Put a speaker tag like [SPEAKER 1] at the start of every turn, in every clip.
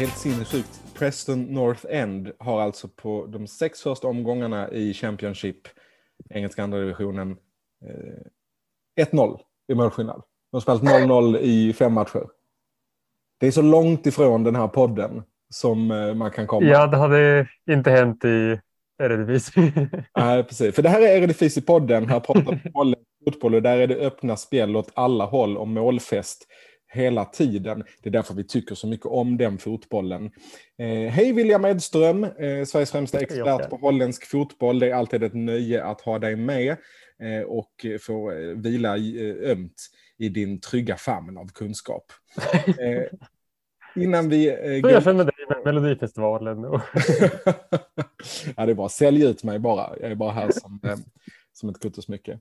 [SPEAKER 1] Helt sinnessjukt. Preston North End har alltså på de sex första omgångarna i Championship, engelska andra divisionen, eh, 1-0 i målskillnad. De har spelat 0-0 i fem matcher. Det är så långt ifrån den här podden som eh, man kan komma.
[SPEAKER 2] Ja, det hade inte hänt i Eredivisie.
[SPEAKER 1] Nej, precis. För det här är Eredivisie-podden. Här pratar vi om fotboll och där är det öppna spel åt alla håll och målfest hela tiden. Det är därför vi tycker så mycket om den fotbollen. Eh, Hej William Edström, eh, Sveriges främsta expert på holländsk fotboll. Det är alltid ett nöje att ha dig med eh, och få eh, vila eh, ömt i din trygga famn av kunskap. Eh, innan vi...
[SPEAKER 2] Så går... jag känner dig med Melodifestivalen.
[SPEAKER 1] ja, det är bra. Sälj ut mig bara. Jag är bara här som, som ett kuttersmycke.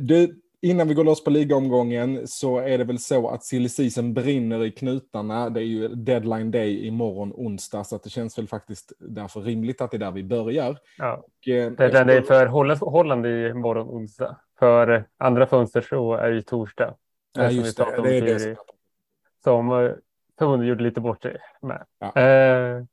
[SPEAKER 1] Du, Innan vi går loss på ligaomgången så är det väl så att silly season brinner i knutarna. Det är ju deadline day imorgon onsdag så det känns väl faktiskt därför rimligt att det är där vi börjar.
[SPEAKER 2] Ja. Och, eh, deadline day för Holland, Holland i morgon onsdag. För andra fönster så är det torsdag.
[SPEAKER 1] Ja, just det. det, är det.
[SPEAKER 2] Som eh, förbundet gjorde lite bort sig med. Ja.
[SPEAKER 1] Eh,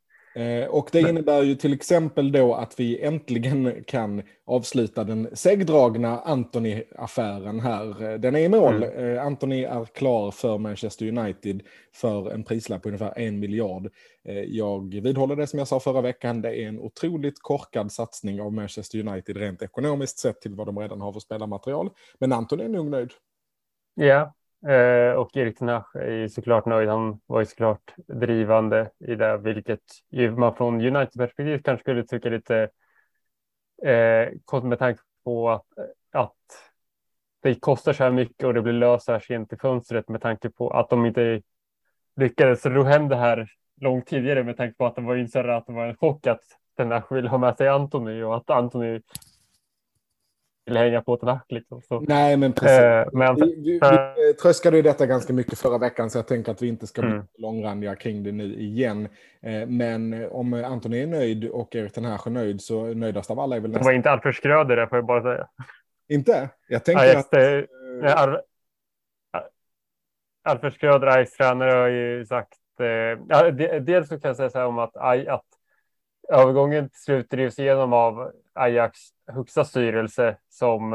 [SPEAKER 1] och det innebär ju till exempel då att vi äntligen kan avsluta den segdragna Anthony-affären här. Den är i mål. Mm. Eh, Anthony är klar för Manchester United för en prislapp på ungefär en miljard. Eh, jag vidhåller det som jag sa förra veckan. Det är en otroligt korkad satsning av Manchester United rent ekonomiskt sett till vad de redan har för spelarmaterial. Men Anthony är nog nöjd.
[SPEAKER 2] Ja, Eh, och Erik Tenach är såklart nöjd. Han var ju såklart drivande i det, vilket ju man från United-perspektiv kanske skulle tycka lite eh, med tanke på att, att det kostar så här mycket och det blir löst så här sent i fönstret med tanke på att de inte lyckades ro hem det här långt tidigare med tanke på att det var insåg att det var en chock att Tenach ville ha med sig Antoni och att Antoni vill hänga på ett nack. Liksom. Så,
[SPEAKER 1] Nej, men precis. Eh, men, vi, vi, vi tröskade ju detta ganska mycket förra veckan, så jag tänker att vi inte ska bli mm. långrandiga kring det nu igen. Eh, men om Antoni är nöjd och Erik Ten är nöjd, så nöjdast av alla är väl
[SPEAKER 2] nästan... Det var inte Alfred Schröder det, får jag bara säga.
[SPEAKER 1] Inte? Jag tänker ja, att... Det,
[SPEAKER 2] ja, Al Alfred Schröder, Ajax tränare, har ju sagt... Eh, dels så kan jag säga så här om att, att övergången till slut drivs igenom av Ajax högsta styrelse som,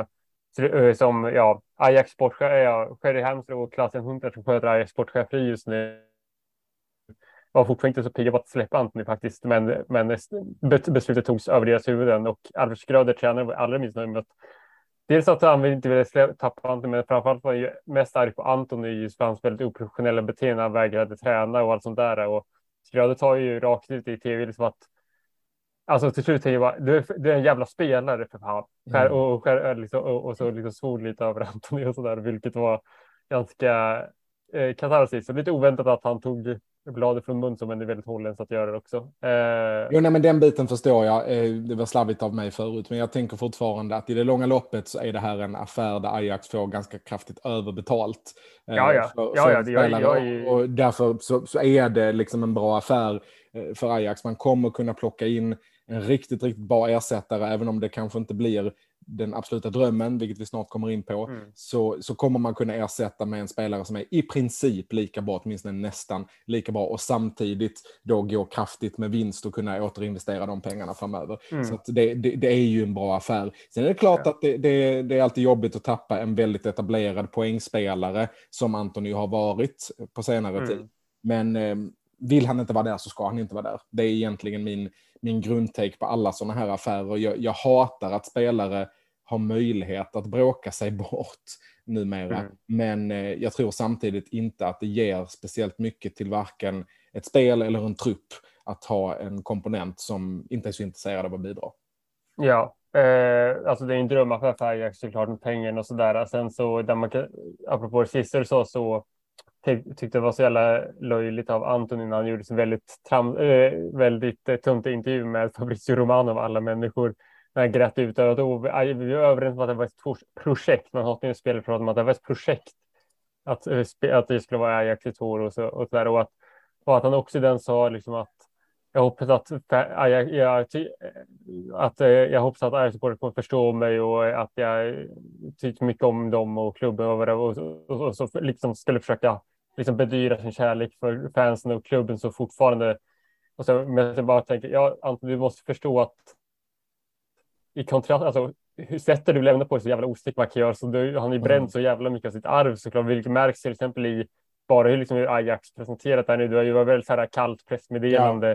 [SPEAKER 2] eh, som ja, Ajax sportchef, eh, ja, Sherry Hamster och Klassen Hunter som sköter Ajax sportchef just nu var fortfarande inte så pigga på att släppa Antoni faktiskt, men, men beslutet togs över deras huvuden och Alfred Schröder, tränare, var allra minst nöjd med att Dels att han inte ville tappa Antoni, men framförallt var han ju mest arg på Antoni just för hans väldigt oprofessionella beteende. Han vägrade träna och allt sånt där. Och Schröder tar ju rakt ut i tv liksom att Alltså till slut tänker jag bara, du är, du är en jävla spelare för fan. Mm. Och, och, liksom, och, och, så liksom svor lite över Antoni och sådär, vilket var ganska eh, katarsis. lite oväntat att han tog bladet från mun som en väldigt holländskt att göra också.
[SPEAKER 1] Eh... Jo, nej, men den biten förstår jag. Eh, det var slarvigt av mig förut, men jag tänker fortfarande att i det långa loppet så är det här en affär där Ajax får ganska kraftigt överbetalt.
[SPEAKER 2] Eh, ja, ja.
[SPEAKER 1] För,
[SPEAKER 2] ja, ja, det, jag,
[SPEAKER 1] jag, och därför så, så, är det liksom en bra affär eh, för Ajax. Man kommer kunna plocka in en riktigt, riktigt bra ersättare, även om det kanske inte blir den absoluta drömmen, vilket vi snart kommer in på, mm. så, så kommer man kunna ersätta med en spelare som är i princip lika bra, åtminstone nästan lika bra, och samtidigt då gå kraftigt med vinst och kunna återinvestera de pengarna framöver. Mm. Så det, det, det, är ju en bra affär. Sen är det klart ja. att det, det, det, är alltid jobbigt att tappa en väldigt etablerad poängspelare som Antoni har varit på senare mm. tid. Men eh, vill han inte vara där så ska han inte vara där. Det är egentligen min, min grundtake på alla sådana här affärer. Jag, jag hatar att spelare har möjlighet att bråka sig bort numera. Mm. Men eh, jag tror samtidigt inte att det ger speciellt mycket till varken ett spel eller en trupp att ha en komponent som inte är så intresserad av att bidra.
[SPEAKER 2] Ja, eh, alltså det är en drömaffär för Ajax såklart med pengarna och sådär. Sen så, där man kan, apropå det sista du sa, så tyckte det var så jävla löjligt av Antonin innan han gjorde en väldigt, tram, äh, väldigt äh, tunt intervju med Fabrizio Romano av alla människor. När han grät ut att vi var överens om att det var ett projekt. Man har åtminstone spelat om att det var ett projekt. Att, äh, att det skulle vara Ajax i två år och så, och så där. Och att, och att han också den sa liksom att jag hoppas att, jag, jag, att jag hoppas att Ajax kommer förstå mig och att jag tycker mycket om dem och klubben och, och, och, och så liksom skulle försöka liksom bedyra sin kärlek för fansen och klubben så fortfarande. Och så, men jag bara tänker, ja, Anton, du måste förstå att i kontrast, alltså hur sätter du lämnar på dig så jävla osnyggt man kan göra, så du, han har ju bränt mm. så jävla mycket av sitt arv såklart, vilket märks till exempel i bara hur, liksom, hur Ajax presenterat det här nu. Du har ju varit väldigt så här kallt pressmeddelande.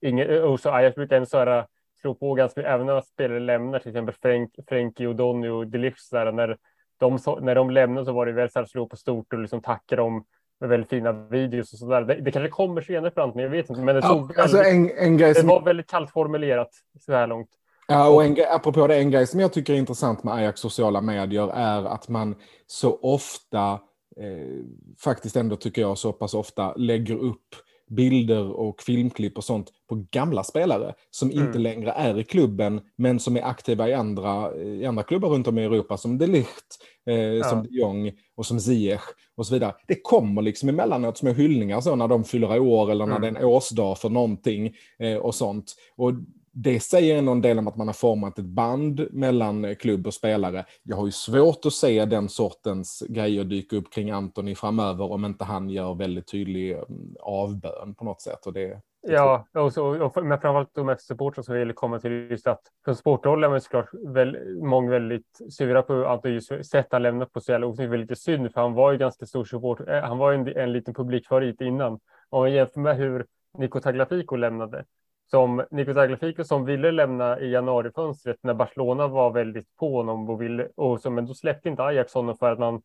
[SPEAKER 2] Ja. Ingen, och så Ajax brukar ändå så här slå på ganska även när spelare lämnar, till exempel Frank, Frenkie och Donny och Delicht, när de, när de lämnar så var det väl så här slå på stort och liksom tacka dem med väldigt fina videos och sådär. Det, det kanske kommer senare fram, men jag vet inte. Men det, ja, alltså en, en grej som... det var väldigt kallt formulerat så här långt.
[SPEAKER 1] Ja, och en, apropå det, en grej som jag tycker är intressant med Ajax sociala medier är att man så ofta, eh, faktiskt ändå tycker jag så pass ofta, lägger upp bilder och filmklipp och sånt på gamla spelare som mm. inte längre är i klubben men som är aktiva i andra, i andra klubbar runt om i Europa som De Ligt, eh, ja. som de Jong och som Ziyech och så vidare. Det kommer liksom emellanåt små hyllningar så när de fyller år eller när mm. det är en årsdag för någonting eh, och sånt. Och det säger ändå en del om att man har format ett band mellan klubb och spelare. Jag har ju svårt att se den sortens grejer dyka upp kring Antoni framöver om inte han gör väldigt tydlig mm, avbön på något sätt. Och det,
[SPEAKER 2] Ja, och, så, och men framförallt de supportrar som vill komma till just att från sportrollen är såklart väl, många väldigt sura på att just sätt han lämnat på så jävla osnyggt. lite synd för han var ju ganska stor support. Eh, han var ju en, en liten publikfavorit innan. Om man jämför med hur Nico Tagliafico lämnade som Nico Tagliafico som ville lämna i januarifönstret när Barcelona var väldigt på honom och ville och så, men då släppte inte Ajax honom för att man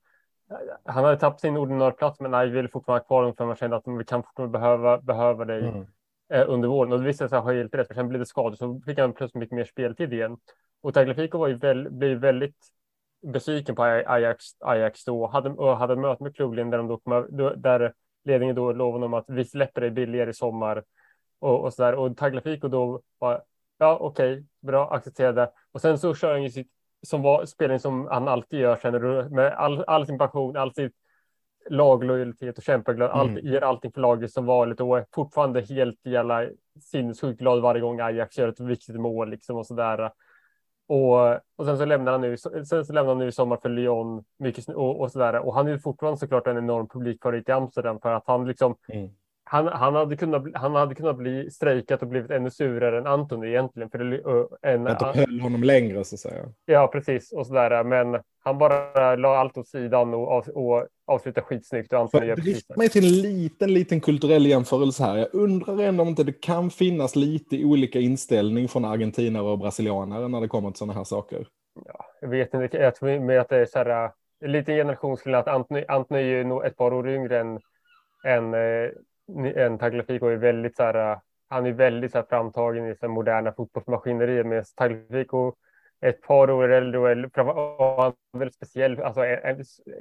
[SPEAKER 2] han hade tappat sin ordinarie plats, men Ajax ville fortfarande ha kvar honom för man kände att vi kan fortfarande behöva, behöva dig mm. eh, under våren. Och det visade sig ha helt rätt, för sen blev det skador så fick han plötsligt mycket mer speltid igen. Och Tagliafico var ju väl, blev väldigt besviken på Ajax, Ajax då hade, och hade ett möte med klubben där, de då, där ledningen då lovade honom att vi släpper dig billigare i sommar och, och så där. Och Tagliafico då var ja, okej, okay, bra, accepterade. Och sen så kör han ju sitt som var spelning som han alltid gör sen med all, all sin passion, all sin laglojalitet och kämpaglöd, mm. allt, ger allting för laget som vanligt och är fortfarande helt jävla sinnessjukt glad varje gång Ajax gör ett viktigt mål liksom och så där. Och, och sen så lämnar han nu, sen så lämnar han nu i sommar för Lyon mycket och, och så där. Och han är fortfarande såklart en enorm publikfavorit i Amsterdam för att han liksom mm han, han, hade kunnat, han hade kunnat bli strejkat och blivit ännu surare än Anton egentligen. För det,
[SPEAKER 1] en, att de höll honom längre så att säga.
[SPEAKER 2] Ja, precis. Och sådär. Men han bara la allt åt sidan och, och avslutade skitsnyggt. Och Anton
[SPEAKER 1] gör mig till en liten, liten kulturell jämförelse här. Jag undrar ändå om inte det kan finnas lite olika inställning från argentinare och brasilianare när det kommer till sådana här saker.
[SPEAKER 2] Ja, jag vet inte. Jag tror med att det är så här, lite generationsskillnad. Anton, Anton är ju nog ett par år yngre än, än eh, en Tagliafico är väldigt så här, han är väldigt så här, framtagen i här, moderna fotbollsmaskinerier med Tagliafico ett par år äldre och han är väldigt speciell, alltså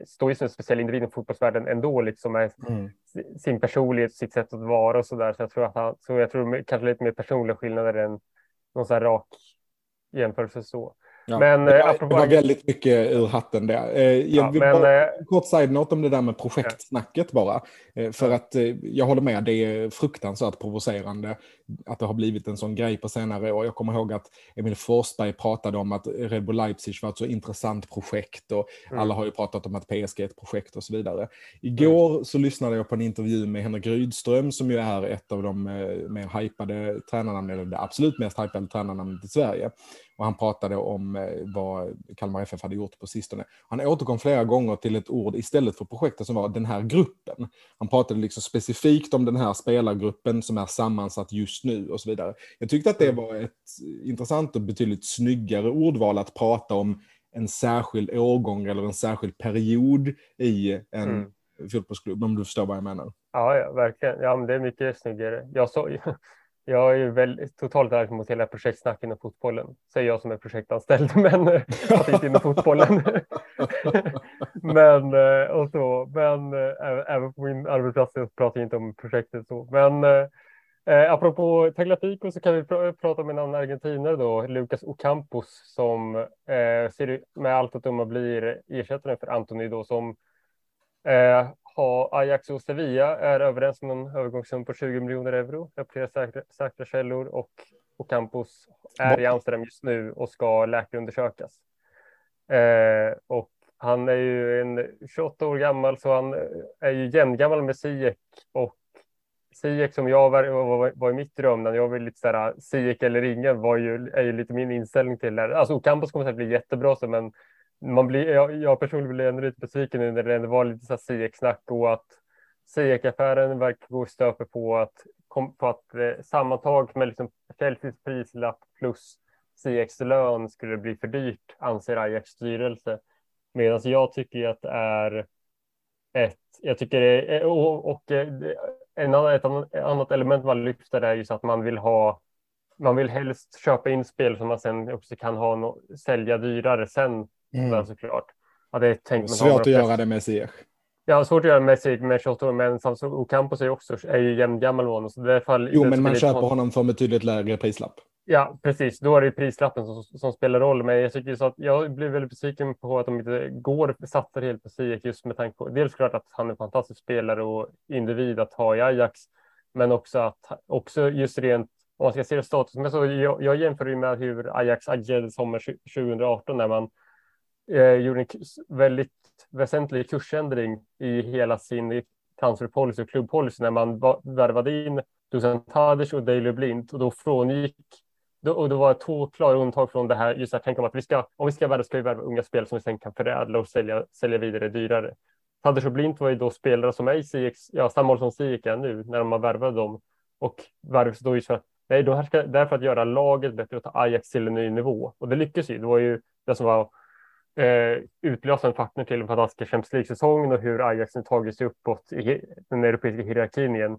[SPEAKER 2] står ju som en speciell individ i fotbollsvärlden ändå, liksom med mm. sin personlighet, sitt sätt att vara och så där. Så jag tror att han, så jag tror kanske lite mer personliga skillnader än någon så här rak jämförelse så.
[SPEAKER 1] Ja, men, det, var, apropå... det var väldigt mycket ur hatten där. Eh, jag ja, vill men, bara, eh, kort side-note om det där med projektsnacket bara. Eh, för att jag håller med, det är fruktansvärt provocerande att det har blivit en sån grej på senare år. Jag kommer ihåg att Emil Forsberg pratade om att Red Bull Leipzig var ett så intressant projekt och mm. alla har ju pratat om att PSG är ett projekt och så vidare. Igår mm. så lyssnade jag på en intervju med Henrik Rydström som ju är ett av de mer hypade tränarna, eller det absolut mest hypade tränarnamnet i Sverige. Och han pratade om eh, vad Kalmar FF hade gjort på sistone. Han återkom flera gånger till ett ord istället för projektet som var den här gruppen. Han pratade liksom specifikt om den här spelargruppen som är sammansatt just nu och så vidare. Jag tyckte att det var ett intressant och betydligt snyggare ordval att prata om en särskild årgång eller en särskild period i en mm. fotbollsklubb, om du förstår vad jag menar.
[SPEAKER 2] Ja, ja verkligen. Ja, men det är mycket snyggare. Jag, så, jag är ju väldigt totalt arg mot hela projektsnack inom fotbollen, säger jag som är projektanställd, men inte inom fotbollen. men eh, och så, men eh, även på min arbetsplats så pratar jag inte om projektet så. Men eh, eh apropå Tagliafico så kan vi pr prata om en annan argentinare då, Lucas Ocampos, som eh, ser med allt att döma blir ersättaren för Antoni då som ha Ajax och Sevilla är överens om en övergångssum på 20 miljoner euro. Flera säkra, säkra källor och, Campus är i Amsterdam just nu och ska läkarundersökas. Eh, och han är ju en 28 år gammal så han är ju jämngammal med Ziyech och Ziyech som jag var, var, var i mitt dröm när jag var lite sådär Ziyech eller ingen var ju, är ju lite min inställning till det. Alltså Ocampos kommer att bli jättebra så men man blir, jag, jag personligen blev ändå lite besviken när det ändå var lite så Ziyech-snack och att Ziyech-affären verkar gå stöper på att, på att eh, sammantaget med liksom Chelseas prislapp plus CX lön skulle bli för dyrt anser Ajax styrelse. Medan jag tycker att det är ett, jag tycker det är, eh, och, och eh, en annan, ett annat element man lyfter är just att man vill ha man vill helst köpa in spel som man sen också kan ha no, sälja dyrare sen mm. såklart.
[SPEAKER 1] Ja, det är tänkt Svårt att göra det med Ziyech.
[SPEAKER 2] Ja, svårt att göra med sig med 28 år, men Samson Ocampos är också är ju jämngammal med honom. Så det fall,
[SPEAKER 1] jo, men man köper honom för en betydligt lägre prislapp.
[SPEAKER 2] Ja, precis. Då är det prislappen som, som spelar roll. Men jag tycker så att jag blir väldigt besviken på att de inte går satsar helt på Ziyech just med tanke på dels klart att han är en fantastisk spelare och individ att ha i Ajax, men också att också just rent om man ska se det status. Men så jag, jag jämför ju med hur Ajax agerade sommar 2018 när man eh, gjorde en väldigt väsentlig kursändring i hela sin transferpolicy och klubbpolicy när man värvade in Dusan Tadic och Daley Blind och då frångick då, och det var två klara undantag från det här. Just att tänka om att vi ska, om vi ska värva, ska vi värva unga spelare som vi sen kan förädla och sälja, sälja vidare dyrare. Tadic och Blind var ju då spelare som är i CX, ja, samma mål som CX är nu när man värvade dem och värvades då just för att nej, då ska, därför att göra laget bättre och ta Ajax till en ny nivå och det lyckas ju. Det var ju det som var eh, utlösande faktorn till den fantastiska Champions League-säsongen och hur Ajax nu tagit sig uppåt i den europeiska hierarkin igen.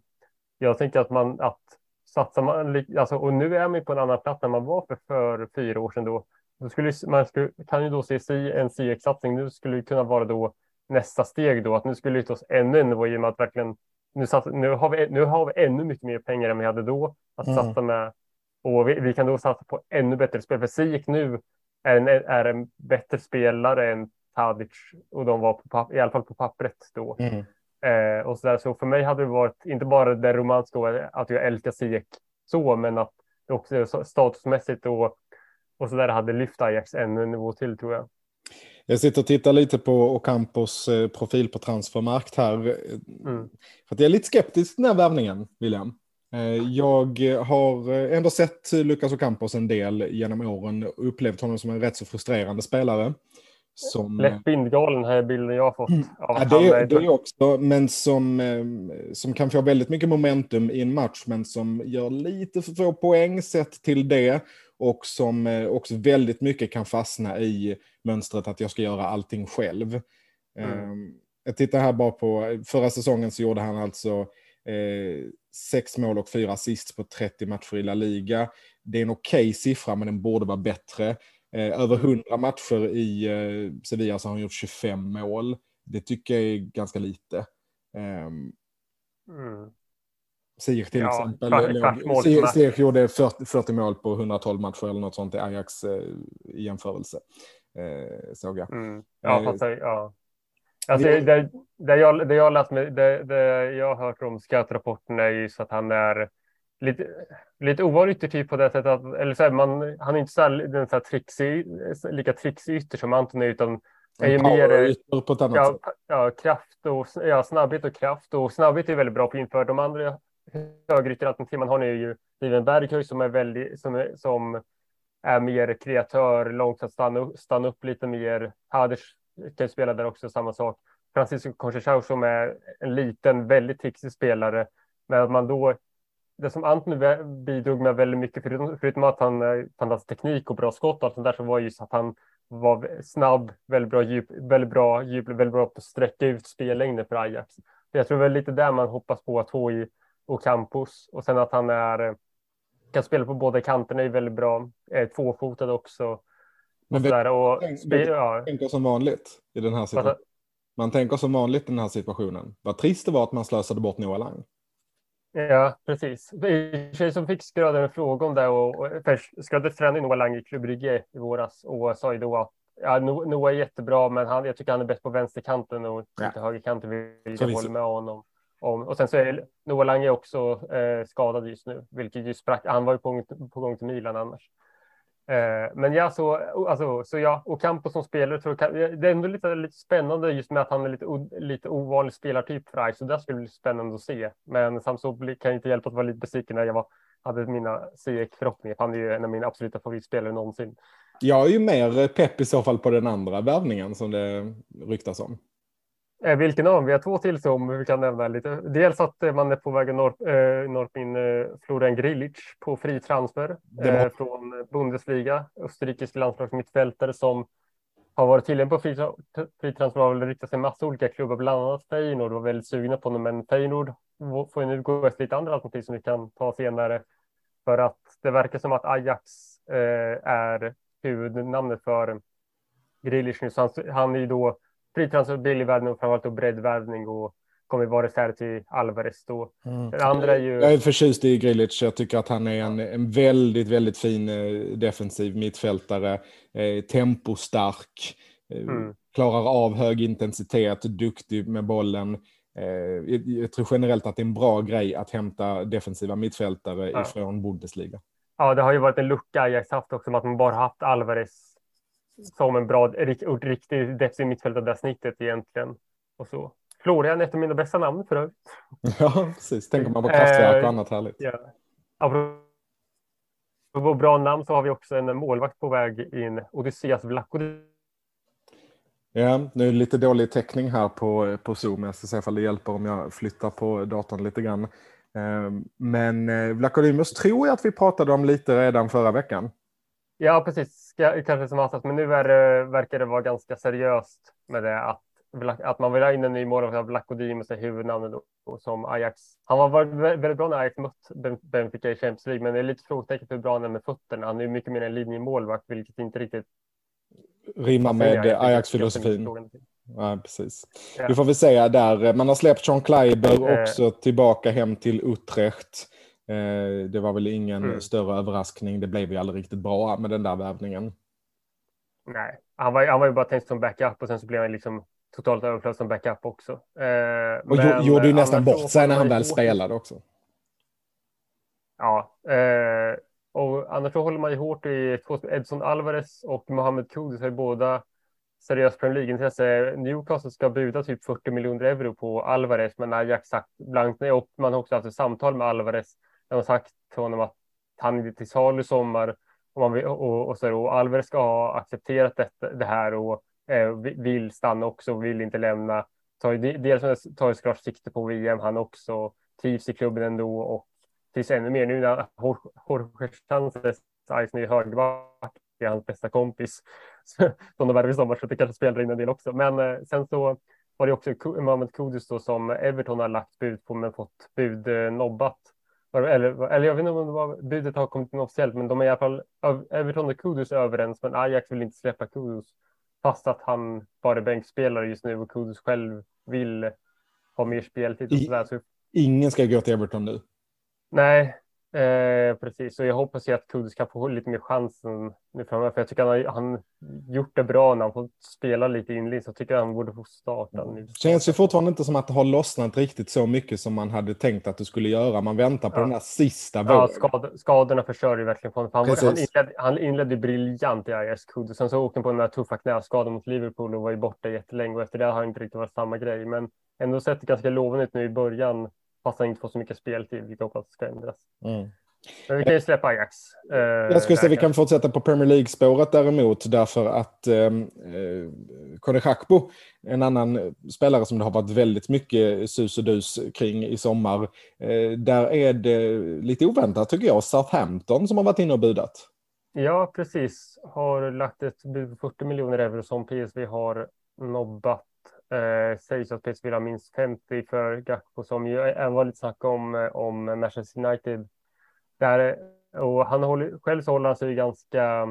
[SPEAKER 2] Jag tänker att man att satsar man, alltså, och nu är man på en annan plats än man var för, för fyra år sedan då. då skulle, man skulle, kan ju då se en CX-satsning, nu skulle det kunna vara då nästa steg då, att nu skulle vi ta oss ännu en nivå i och med att verkligen nu, sats, nu, har vi, nu har vi ännu mycket mer pengar än vi hade då att mm. satsa med. Och vi, vi, kan då satsa på ännu bättre spel, för Ziyech nu är en, är en bättre spelare än Tadic och de var på, i alla fall på pappret då. Mm. Eh, och så, där. så för mig hade det varit inte bara det romantiska att jag älskar Ziyech så, men att det också statusmässigt och, och så där hade lyft Ajax ännu en nivå till tror jag.
[SPEAKER 1] Jag sitter och tittar lite på Ocampos eh, profil på transfermarkt här. Mm. För jag är lite skeptisk till den här värvningen, William. Eh, jag har ändå sett Lucas Ocampos en del genom åren och upplevt honom som en rätt så frustrerande spelare.
[SPEAKER 2] Som, Lätt bindgalen här bilden jag har fått. Mm.
[SPEAKER 1] Ja, det, är, det är också, men som, eh, som kan få väldigt mycket momentum i en match, men som gör lite för få poäng sett till det. Och som eh, också väldigt mycket kan fastna i mönstret att jag ska göra allting själv. Mm. Ehm, jag tittar här bara på, förra säsongen så gjorde han alltså eh, sex mål och fyra assist på 30 matcher i La Liga. Det är en okej okay siffra, men den borde vara bättre. Eh, över 100 matcher i eh, Sevilla så har han gjort 25 mål. Det tycker jag är ganska lite. Um, mm. Ziyech till ja, exempel. Ziyech gjorde 40, 40, mål på 112 matcher eller något sånt i Ajax eh, i jämförelse. Eh, såg jag. Mm.
[SPEAKER 2] Ja, fast, ja. Alltså, det, det, jag, det jag läst med, det, det jag har hört om scoutrapporten är ju så att han är lite, lite ovanlig yttertyp på det sättet att, eller så här, man, han är inte så här, den så här trixig, lika trixig ytter som Anton är, utan är ju mer ja, ja, kraft och ja, snabbhet och kraft och snabbhet är väldigt bra på inför de andra högerytteralternativ man har nu är ju Steven Berghöj som är väldigt som är, som är mer kreatör, långsamt stanna, stanna upp lite mer. Haders Typ kan ju spela där också, samma sak. Francisco Conchechau som är en liten, väldigt trixig spelare, men att man då det som Anton bidrog med väldigt mycket, förutom, att han eh, fantastisk teknik och bra skott och allt sånt där, så var just att han var snabb, väldigt bra djup, väldigt bra djup, väldigt bra på att sträcka ut spellängden för Ajax. Jag tror väl lite där man hoppas på att få i och Campus och sen att han är eh, kan spela på båda kanterna är väldigt bra. Är tvåfotad också.
[SPEAKER 1] Men vet, och, tänk, ja. tänker som vanligt i den här situationen. Man tänker som vanligt i den här situationen. Vad trist det var att man slösade bort Noah Lang.
[SPEAKER 2] Ja, precis. Sig så fick Skröder en fråga om det och, och Skröder tränade Noah Lang i Klubb Brygge i våras och sa ju då att ja, Noah är jättebra, men han, jag tycker han är bäst på vänsterkanten och ja. inte högerkanten. Vill jag håller med honom. Om, och sen så är Noah Lang också eh, skadad just nu, vilket ju sprack. Han var ju på, på gång till Milan annars. Eh, men ja, så, alltså, så ja, och Campo som spelare, tror jag, det är ändå lite, lite spännande just med att han är lite, lite ovanlig spelartyp för Ice, så det skulle bli spännande att se. Men samtidigt kan jag inte hjälpa att vara lite besviken när jag var, hade mina CX-förhoppningar. Han är ju en av mina absoluta favoritspelare någonsin.
[SPEAKER 1] Jag är ju mer pepp i så fall på den andra värvningen som det ryktas om.
[SPEAKER 2] Eh, vilken av dem? Vi har två till som vi kan nämna lite. Dels att eh, man är på väg att norp, eh, norpa in Florian Grilic på fri transfer eh, från Bundesliga, österrikisk landslagsmittfältare som har varit tillgänglig på fri, fri transfer och riktat sig en massa olika klubbar, bland annat Feyenoord var väldigt sugna på honom, men Feyenoord får nu gå efter lite andra alternativ som vi kan ta senare för att det verkar som att Ajax är huvudnamnet för Grilic nu, så han, han är ju då fritransfer, billig värvning och framförallt breddvärvning och kommer vara reserv till Alvarez då. Mm. Den andra är ju...
[SPEAKER 1] Jag är förtjust i Grilic. Jag tycker att han är en, en väldigt, väldigt fin eh, defensiv mittfältare. Eh, tempostark, eh, mm. klarar av hög intensitet, duktig med bollen. Eh, jag tror generellt att det är en bra grej att hämta defensiva mittfältare ja. ifrån Bundesliga.
[SPEAKER 2] Ja, det har ju varit en lucka Ajax haft också, att man bara haft Alvarez som en bra, riktig defensiv mittfältare där snittet egentligen. Och så. Florian, ett av mina bästa namn för övrigt.
[SPEAKER 1] Ja, precis. Tänker man på kraftverk och annat härligt. Ja.
[SPEAKER 2] Apropå bra namn så har vi också en målvakt på väg in, Odysseas Vlachodimos.
[SPEAKER 1] Ja, nu är det lite dålig täckning här på, på Zoom. Jag ska se ifall det hjälper om jag flyttar på datorn lite grann. Eh, men eh, Vlachodimos tror jag att vi pratade om lite redan förra veckan.
[SPEAKER 2] Ja, precis. Kanske som hastigast, men nu är, verkar det vara ganska seriöst med det att, att man vill ha in en ny målvakt av Vlachodimos är huvudnamnet då, som Ajax. Han var väldigt bra när Ajax mött Benfica i Champions League, men det är lite frågetecken hur bra han är med fötterna. Han är mycket mer en linjemålvakt, vilket inte riktigt
[SPEAKER 1] rimmar med Ajax-filosofin. Ja, precis. Ja. Vi får väl säga där, man har släppt John Kleiber eh. också tillbaka hem till Utrecht. Eh, det var väl ingen mm. större överraskning. Det blev ju aldrig riktigt bra med den där värvningen.
[SPEAKER 2] Nej, han var, han var ju bara tänkt som backup och sen så blev han liksom totalt överflödig som backup också.
[SPEAKER 1] Eh, och men, gjorde ju nästan bort sig när han väl spelade också.
[SPEAKER 2] Ja, eh, och annars så håller man ju hårt i Edson Alvarez och Mohamed Kudus har ju båda seriöst Premier League-intresse. Newcastle ska buda typ 40 miljoner euro på Alvarez, men Ajax sagt blankt nej. Och man har också haft ett samtal med Alvarez jag har sagt till honom att han är till salu i sommar och, man vill, och, och, så, och Alvarez ska ha accepterat detta, det här och eh, vill stanna också och vill inte lämna. Tar, dels tar ju såklart sikte på VM, han också trivs i klubben ändå och trivs ännu mer nu när Jorge Sanchez, Ice ny högerback, är hans bästa kompis som de värvade i sommar, så det kanske spelar in en del också. Men eh, sen så var det också Mohamed Kudus då som Everton har lagt bud på men fått bud eh, nobbat eller, eller jag vet inte om det var, budet har kommit in officiellt, men de är i alla fall Everton och Kudus är överens, men Ajax vill inte släppa Kudus fast att han bara är bänkspelare just nu och Kudus själv vill ha mer speltid. Och
[SPEAKER 1] I, så ingen ska gå till Everton nu.
[SPEAKER 2] Nej, Eh, precis, och jag hoppas ju att Kudus kan få lite mer chansen nu framöver. För jag tycker han har han gjort det bra när han får spela lite inled. Så jag tycker han borde få starta nu.
[SPEAKER 1] Känns ju fortfarande inte som att det har lossnat riktigt så mycket som man hade tänkt att det skulle göra. Man väntar på ja. den här sista
[SPEAKER 2] vågen. Ja, skad, skadorna förstör ju verkligen för. Han, han, inledde, han inledde briljant i IS Kudus. Sen så åkte han på den här tuffa knäskadan mot Liverpool och var ju borta jättelänge. Och efter det har han inte riktigt varit samma grej. Men ändå sett ganska lovande ut nu i början fast han inte får så mycket speltid, vilket jag hoppas ska ändras. Mm. Men vi kan ju släppa Ajax.
[SPEAKER 1] Eh, jag skulle säga vi kan fortsätta på Premier League-spåret däremot, därför att ehm, eh, Kone Hakpo, en annan spelare som det har varit väldigt mycket sus och dus kring i sommar, eh, där är det lite oväntat tycker jag, Southampton som har varit inne och budat.
[SPEAKER 2] Ja, precis. Har lagt ett bud på 40 miljoner euro som PSV har nobbat Eh, sägs att PSV vill ha minst 50 för Gakpo som ju är var lite snack om, eh, om Manchester United. Där, och han håller, själv så håller han sig ganska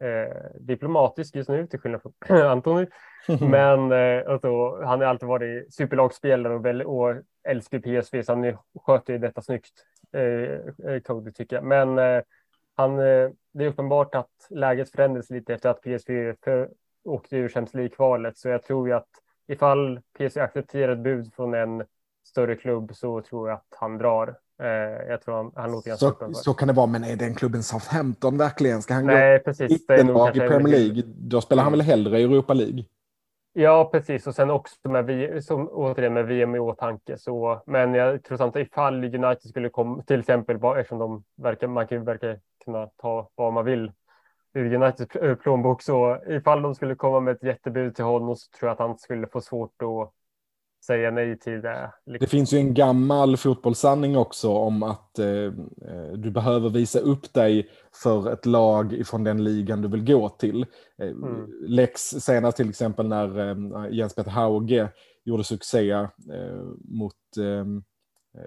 [SPEAKER 2] eh, diplomatisk just nu till skillnad från Antoni. Men eh, alltså, han har alltid varit superlagspelare och, väl, och älskar PSV så han sköter ju detta snyggt. Eh, eh, Cody tycker jag. Men eh, han, eh, det är uppenbart att läget förändrades lite efter att PSV för, åkte ur Champions League-kvalet så jag tror ju att ifall PSV accepterar ett bud från en större klubb så tror jag att han drar. Eh, jag tror han, han låter
[SPEAKER 1] så, så kan det vara, men är den klubben Southampton verkligen? Ska han
[SPEAKER 2] Nej, gå precis. Det är
[SPEAKER 1] nog i Premier League? Då spelar han väl hellre i Europa League?
[SPEAKER 2] Ja, precis. Och sen också med, som, återigen med VM i åtanke. Så, men jag tror samtidigt ifall United skulle komma, till exempel, eftersom de verkar, man kan verkar kunna ta vad man vill ur Uniteds plånbok, så ifall de skulle komma med ett jättebud till honom så tror jag att han skulle få svårt att säga nej till det.
[SPEAKER 1] Liksom. Det finns ju en gammal fotbollssanning också om att eh, eh, du behöver visa upp dig för ett lag från den ligan du vill gå till. Eh, mm. Lex senast till exempel när eh, Jens Peter Hauge gjorde succé eh, mot eh,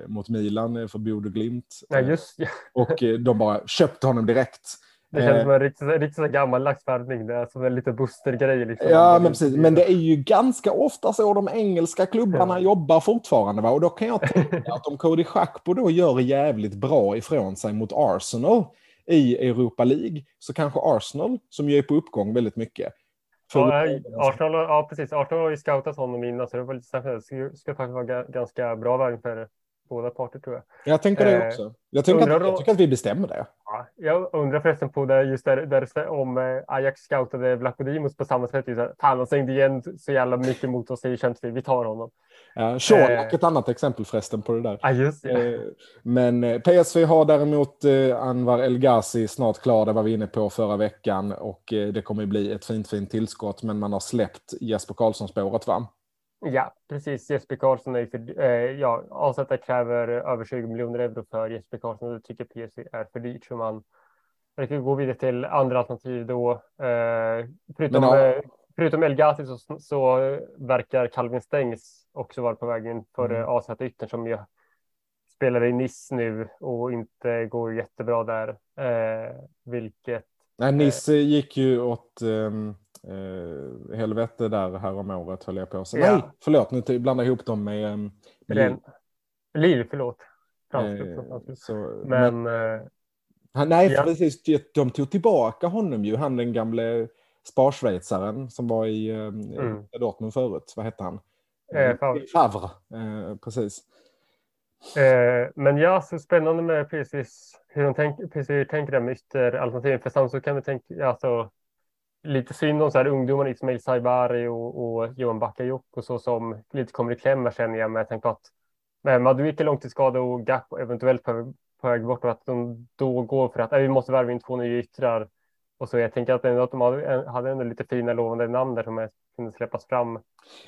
[SPEAKER 1] mot Milan för Bode Glimt.
[SPEAKER 2] Ja, just, ja.
[SPEAKER 1] Och de bara köpte honom direkt.
[SPEAKER 2] Det känns som en riktigt, riktigt gammaldags värvning. Det är som en liten Buster-grej. Liksom.
[SPEAKER 1] Ja, men precis. Men det är ju ganska ofta så de engelska klubbarna ja. jobbar fortfarande. Va? Och då kan jag tänka att om Cody Schakpo då gör jävligt bra ifrån sig mot Arsenal i Europa League så kanske Arsenal, som ju är på uppgång väldigt mycket.
[SPEAKER 2] Ja, Arsenal, ja, precis. Arsenal har ju scoutat honom innan så det var lite ska faktiskt vara ganska bra värvning för båda parter tror jag.
[SPEAKER 1] Jag tänker det eh, också. Jag, tänker att, jag tycker att vi bestämmer det.
[SPEAKER 2] Ja, jag undrar förresten på det just där, där om eh, Ajax scoutade Vlachodimos på samma sätt. Just, fan, han stängde igen så jävla mycket mot oss i Champions vi tar honom.
[SPEAKER 1] Ja, Sean eh, ett annat exempel förresten på det där.
[SPEAKER 2] Ja, just det.
[SPEAKER 1] Eh, men PSV har däremot Anwar El Ghazi snart klar, det var vi inne på förra veckan och det kommer bli ett fint, fint tillskott, men man har släppt Jesper Karlsson-spåret va?
[SPEAKER 2] Ja, precis. Jesper Karlsson är för, eh, ja, Avsätta kräver över 20 miljoner euro för Jesper Karlsson det tycker PSV är för dyrt så man verkar gå vidare till andra alternativ då. Eh, förutom, ja. eh, förutom El Ghazi så, så verkar Calvin Stängs också vara på väg in för mm. AZ yttern som ju spelar i Nice nu och inte går jättebra där. Eh, vilket.
[SPEAKER 1] Nej, Nice gick ju åt um eh, helvete där häromåret höll jag på att säga. Ja. Nej, förlåt, nu blandar jag ihop dem med... Um,
[SPEAKER 2] med Liv, förlåt. Eh, så, men... men eh,
[SPEAKER 1] nej, ja. precis. De tog tillbaka honom ju, han den gamle sparschweizaren som var i eh, mm. Dortmund förut. Vad hette han?
[SPEAKER 2] Eh, Favre.
[SPEAKER 1] Favre. Eh, precis.
[SPEAKER 2] Eh, men ja, så spännande med precis hur de tänk, precis tänker där med ytteralternativen. För samtidigt kan vi tänka, alltså, lite synd om så här ungdomar, Ismail Saibari och, och Johan Bakayoko så som lite kommer i kläm känner jag med tanke på att med Maduik är långtidsskadad och Gap eventuellt på, på väg bort och att de då går för att äh, vi måste värva in två nya yttrar. Och så jag tänker att, ändå att de hade, hade ändå lite fina lovande namn där som kunde släppas fram.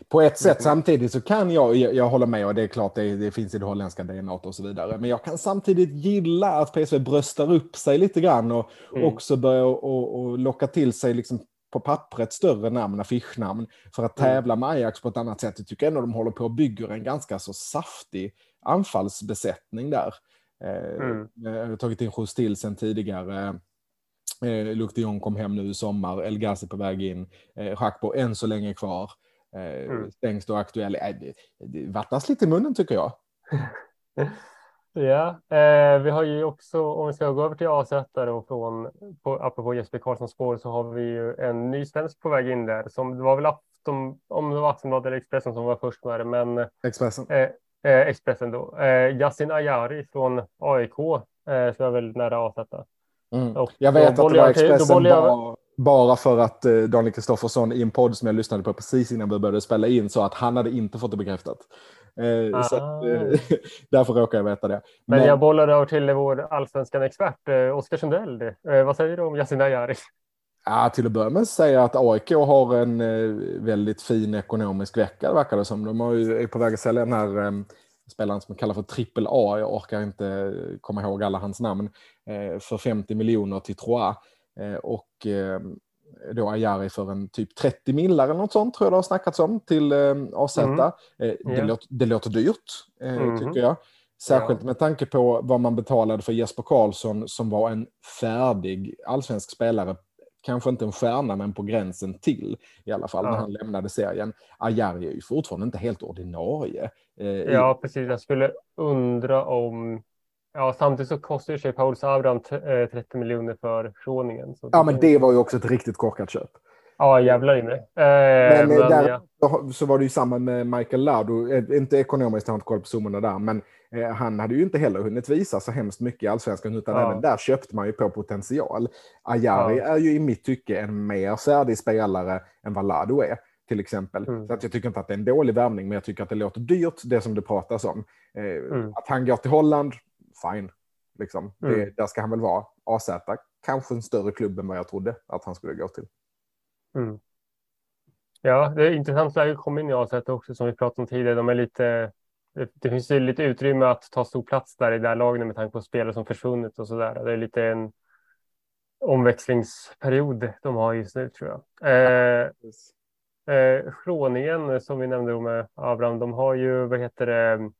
[SPEAKER 1] På ett sätt samtidigt så kan jag, jag, jag håller med och det är klart det, det finns i det holländska DNA och så vidare. Men jag kan samtidigt gilla att PSV bröstar upp sig lite grann och mm. också börjar och, och locka till sig liksom på pappret större namn, affischnamn, för att mm. tävla med Ajax på ett annat sätt. Jag tycker ändå de håller på att bygga en ganska så saftig anfallsbesättning där. Eh, mm. Jag har tagit in Justil sen tidigare. Eh, Luke de Jong kom hem nu i sommar, El Ghazi på väg in, eh, Schakpo än så länge kvar. Eh, mm. Stängs då aktuell. Eh, det, det vattnas lite i munnen tycker jag.
[SPEAKER 2] Ja, eh, vi har ju också, om vi ska gå över till AZ och från, på, apropå Jesper Karlssons spår, så har vi ju en ny svensk på väg in där. Som, det var väl Afton, om det var Aftonbladet eller Expressen som var först med det, men
[SPEAKER 1] Expressen.
[SPEAKER 2] Eh, eh, Expressen då. Eh, Yasin Ayari från AIK eh, ska väl nära AZ.
[SPEAKER 1] Mm. Jag vet att det var Expressen jag... bara, bara för att eh, Daniel Kristoffersson i en podd som jag lyssnade på precis innan vi började spela in sa att han hade inte fått det bekräftat. Eh, så att, ah. eh, därför råkar jag veta det.
[SPEAKER 2] Men, Men jag bollar över till vår allsvenskan expert Oskar Sundell. Vad säger du om Yasin Ayari?
[SPEAKER 1] Ja, till att börja med säga att AIK har en väldigt fin ekonomisk vecka, verkar det som. De är på väg att sälja den här spelaren som kallar för trippel A, jag orkar inte komma ihåg alla hans namn, för 50 miljoner till Troyes. Eh, och då Ajari för en typ 30 millar eller något sånt tror jag det har snackats om till eh, AZ. Mm. Eh, det, yeah. låter, det låter dyrt eh, mm. tycker jag. Särskilt med tanke på vad man betalade för Jesper Karlsson som var en färdig allsvensk spelare. Kanske inte en stjärna, men på gränsen till i alla fall ja. när han lämnade serien. Ajari är ju fortfarande inte helt ordinarie.
[SPEAKER 2] Eh, ja, precis. Jag skulle undra om Ja, samtidigt så kostar ju sig Paul Abraham 30 eh, miljoner för Schroningen.
[SPEAKER 1] Ja, men det var ju också ett riktigt korkat köp.
[SPEAKER 2] Ja, jävlar i mig. Eh,
[SPEAKER 1] men,
[SPEAKER 2] men
[SPEAKER 1] där
[SPEAKER 2] ja.
[SPEAKER 1] så var det ju samma med Michael Lardo. Eh, Inte ekonomiskt, jag har inte koll på summorna där, men eh, han hade ju inte heller hunnit visa så hemskt mycket i allsvenskan, utan
[SPEAKER 2] Ja.
[SPEAKER 1] även där köpte man ju på potential. Ajari
[SPEAKER 2] Ja.
[SPEAKER 1] är ju i mitt tycke en mer färdig spelare än vad Lardo är, till exempel.
[SPEAKER 2] Mm.
[SPEAKER 1] Så att jag tycker inte att det är en dålig värvning, men jag tycker att det låter dyrt, det som det pratas om. Eh,
[SPEAKER 2] Mm.
[SPEAKER 1] Att han går till Holland, fine. Liksom. Det,
[SPEAKER 2] Mm.
[SPEAKER 1] där ska han väl vara. AZ, kanske en större klubb än vad jag trodde att han skulle gå till.
[SPEAKER 2] Mm. Ja, det är intressant läge komma in i AZ också som vi pratade om tidigare. De är lite, det, det finns ju lite utrymme att ta stor plats där i det här laget med tanke på spelare som försvunnit och så där. Det är lite en omväxlingsperiod de har just nu tror jag. Eh, eh, Schroningen som vi nämnde med Abraham, de har ju, vad heter det,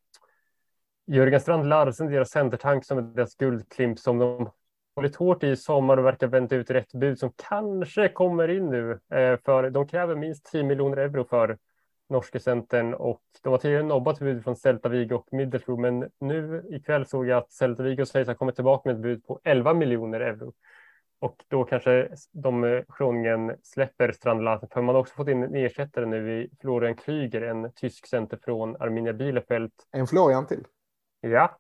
[SPEAKER 2] Jörgen Strand Larsen, deras centertank som är deras guldklimp som de hållit hårt i sommar och verkar vänta ut rätt bud som kanske kommer in nu. Eh, för de kräver minst 10 miljoner euro för norske centern och de har tidigare nobbat bud från Celta Vigo och Middlesbrough men nu ikväll såg jag att Celta Vigo sägs ha kommit tillbaka med ett bud på 11 miljoner euro. Och då kanske de eh, släpper Strandlarsen för man har också fått in en ersättare nu i Florian Kryger, en tysk center från Arminia Bielefeld
[SPEAKER 1] En Florian till.
[SPEAKER 2] Ja,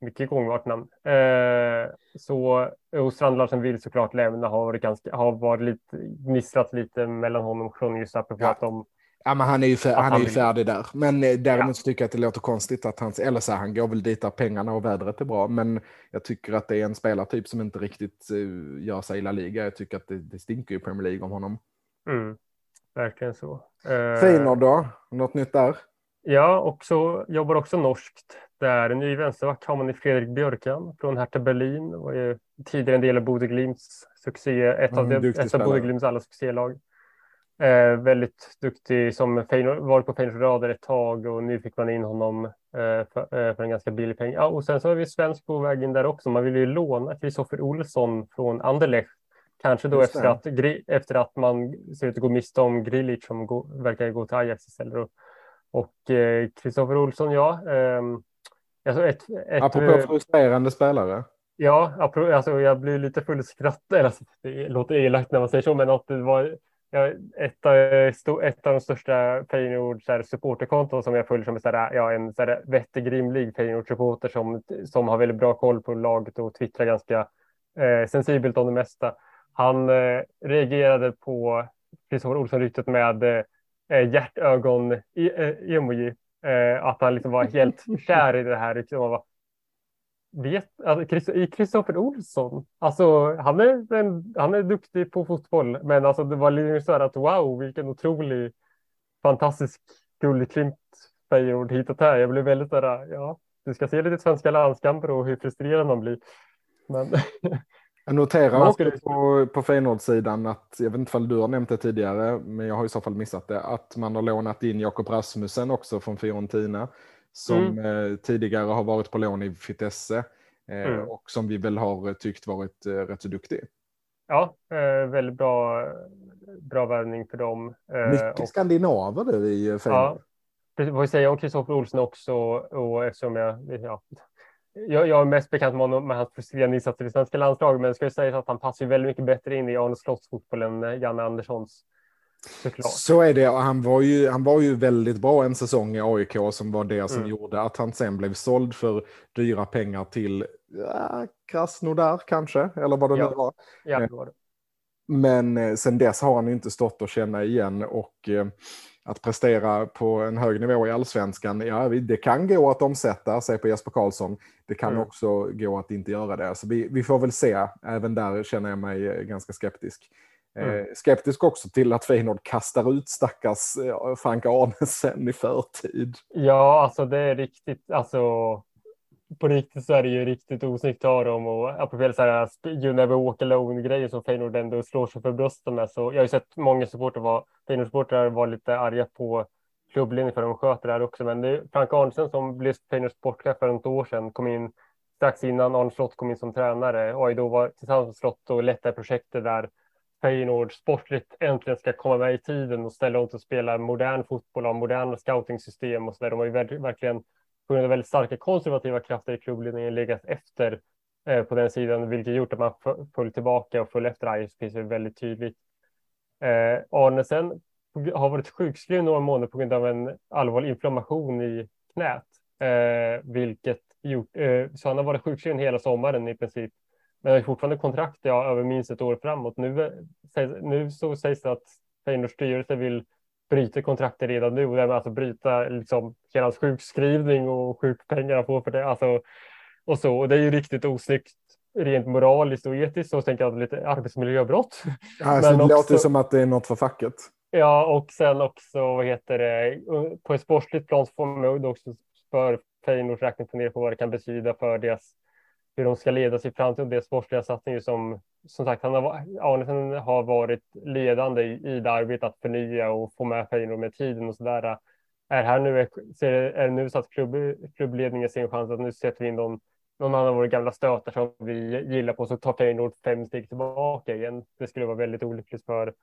[SPEAKER 2] mycket gångbart namn. Eh, så och Strand Larsen vill såklart lämna, har varit, ganska, har varit lite, gnistrat lite mellan honom och just apropå
[SPEAKER 1] Ja.
[SPEAKER 2] att de,
[SPEAKER 1] Ja, men han är ju, fär, han är ju färdig där. Men eh, däremot så tycker jag att det låter konstigt att han, eller så här, han går väl dit där pengarna och vädret är bra. Men jag tycker att det är en spelartyp som inte riktigt uh, gör sig i La Liga. Jag tycker att det, det stinker ju Premier League om honom.
[SPEAKER 2] mm, verkligen så. Eh,
[SPEAKER 1] Feyenoord då? Något nytt där?
[SPEAKER 2] Ja, och så jobbar också norskt. Där en ny vänsterback har man i Fredrik Björkan från Hertha Berlin. Var ju tidigare en del av Bodø Glimts succé, ett av,
[SPEAKER 1] Mm,
[SPEAKER 2] ett av. Glimts alla succélag. Eh, väldigt duktig som Feyenoord, varit på Feyenoords radar ett tag och nu fick man in honom eh, för, eh, för en ganska billig peng. Ja, och sen så har vi svensk på väg in där också. Man vill ju låna Kristoffer Olsson från Anderlecht. Kanske då efter att, Gri- efter att man ser ut att gå miste om Grilic som går, verkar gå till Ajax istället. Och, eh, Kristoffer Olsson, ja. Alltså ett, ett,
[SPEAKER 1] Apropå
[SPEAKER 2] eh,
[SPEAKER 1] frustrerande spelare.
[SPEAKER 2] Ja, apro- alltså jag blir lite full skratt. Eller, alltså, det låter elakt när man säger så, men att det var ja, ett, av, ett av de största Feyenoord supporterkonton som jag följer som är så här, ja, en så här, vettig, rimlig Feyenoord-supporter som, som har väldigt bra koll på laget och twittrar ganska eh, sensibelt om det mesta. Han eh, reagerade på Kristoffer Olsson-ryktet med eh, hjärtögon-emoji. Eh, att han liksom var helt kär i det här. Och bara, vet, alltså, i Kristoffer Olsson. Alltså, han är, en, han är duktig på fotboll, men alltså, det var liksom så här att wow, vilken otrolig, fantastisk guldklimp Feyenoord hittat här. Jag blev väldigt där, ja, du ska se lite svenska landskamper och hur frustrerad man blir. Men
[SPEAKER 1] Jag noterar också
[SPEAKER 2] skulle-
[SPEAKER 1] på, på Feyenoord-sidan att, jag vet inte om du har nämnt det tidigare, men jag har i så fall missat det, att man har lånat in Jakob Rasmussen också från Fiorentina, som eh, tidigare har varit på lån i Vitesse eh,
[SPEAKER 2] Mm.
[SPEAKER 1] och som vi väl har tyckt varit eh, rätt så duktig.
[SPEAKER 2] ja, eh, väldigt bra, bra värvning för dem. Eh,
[SPEAKER 1] Mycket
[SPEAKER 2] och-
[SPEAKER 1] skandinaver du i eh,
[SPEAKER 2] Ja,
[SPEAKER 1] Feyenoord.
[SPEAKER 2] precis, får vi säga om Kristoffer Olsson också och eftersom jag, ja, jag, jag är mest bekant med honom med hans frustrerande insatser i svenska landslaget, men det ska ju sägas att han passar ju väldigt mycket bättre in i Arne Slotts fotboll än eh, Janne Anderssons. Såklart.
[SPEAKER 1] Så är det, och han var, ju, han var ju väldigt bra en säsong i AIK som var det som
[SPEAKER 2] Mm.
[SPEAKER 1] gjorde att han sen blev såld för dyra pengar till ja, Krasnodar kanske, eller vad det
[SPEAKER 2] Ja.
[SPEAKER 1] nu var.
[SPEAKER 2] Ja, det var det.
[SPEAKER 1] Men eh, sen dess har han inte stått och känna igen och eh, att prestera på en hög nivå i allsvenskan, ja, det kan gå att omsätta, säg på Jesper Karlsson. Det kan
[SPEAKER 2] Mm.
[SPEAKER 1] också gå att inte göra det. Så vi, vi får väl se. Även där känner jag mig eh, ganska skeptisk. Eh,
[SPEAKER 2] Mm.
[SPEAKER 1] skeptisk också till att Feyenoord kastar ut stackars eh, Frank Arnesen i förtid.
[SPEAKER 2] Ja, alltså det är riktigt, alltså på riktigt så är det ju riktigt osnyggt av dem och apropå så här you never walk alone grejer som Feyenoord ändå slår sig för bröstet med så jag har ju sett många supportrar var Feyenoord-supportrar var lite arga på klubbledningen för de sköter det här också men det är Frank Arnesen som blev Feyenoords sportchef för ett år sedan kom in strax innan Arne Slott kom in som tränare och då var tillsammans med Slott och lättade projektet där Feyenoord sportligt äntligen ska komma med i tiden och ställa om till att spela modern fotboll och moderna scouting-system och så där. De har ju verkligen på grund av väldigt starka konservativa krafter i klubbledningen legat efter eh, på den sidan, vilket gjort att man föll tillbaka och föll efter Ajax, väldigt tydligt. Eh, Arnesen har varit sjukskriven några månader på grund av en allvarlig inflammation i knät, eh, vilket gjort, eh, så han har varit sjukskriven hela sommaren i princip. Men har fortfarande kontrakt ja, över minst ett år framåt. Nu, eh, nu så sägs det att Feyenoords styrelse vill bryta kontraktet redan nu och därmed alltså bryta liksom hela hans sjukskrivning och sjukpengar han får för det. Alltså, och så. Och det är ju riktigt osnyggt rent moraliskt och etiskt så tänker jag lite arbetsmiljöbrott.
[SPEAKER 1] Alltså, det också, låter som att det är något för facket.
[SPEAKER 2] Ja, och sen också vad heter det på ett sportsligt plan så får man också för Feyenoords räkning fundera på vad det kan betyda för deras hur de ska leda sig fram till deras sportsliga satsningen som som sagt, han har, Arnesen har varit ledande i, i det arbetet att förnya och få med Feyenoord med tiden och så där. Är här nu, är, är det nu så att klubb, klubbledningen ser en chans att nu sätter vi in någon, någon annan av våra gamla stötar som vi gillar på så tar Feyenoord fem steg tillbaka igen. Det skulle vara väldigt olyckligt för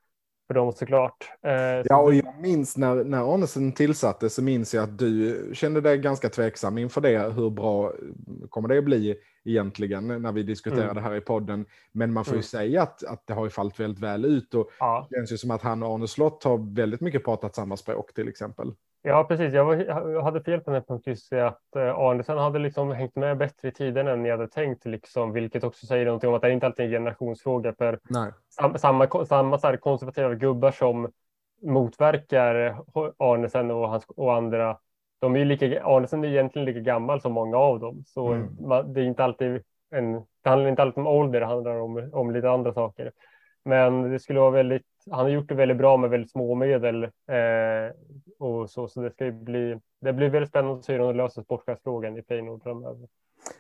[SPEAKER 2] för dem såklart.
[SPEAKER 1] Eh, ja, och jag minns när, när Arnesen tillsattes så minns jag att du kände dig ganska tveksam inför det. Hur bra kommer det att bli egentligen när vi diskuterade mm. här i podden? Men man får ju mm. säga att, att det har ju fallit väldigt väl ut och ja. det känns ju som att han och Arne Slott har väldigt mycket pratat samma språk till exempel.
[SPEAKER 2] Ja, precis. Jag, var, jag, hade fel på den punkten, just att eh, Arnesen hade liksom hängt med bättre i tiden än ni hade tänkt, liksom, vilket också säger någonting om att det är inte alltid en generationsfråga. För. Sam, samma samma så konservativa gubbar som motverkar Arnesen och, hans, och andra, de är lika, Arnesen är egentligen lika gammal som många av dem, så mm. man, det är inte alltid en, det handlar inte alltid om ålder, det handlar om, om lite andra saker. Men det skulle vara väldigt, han har gjort det väldigt bra med väldigt små medel eh, och så, så det ska bli, det blir väldigt spännande att se hur de löser sportchefsfrågan i Feyenoord framöver.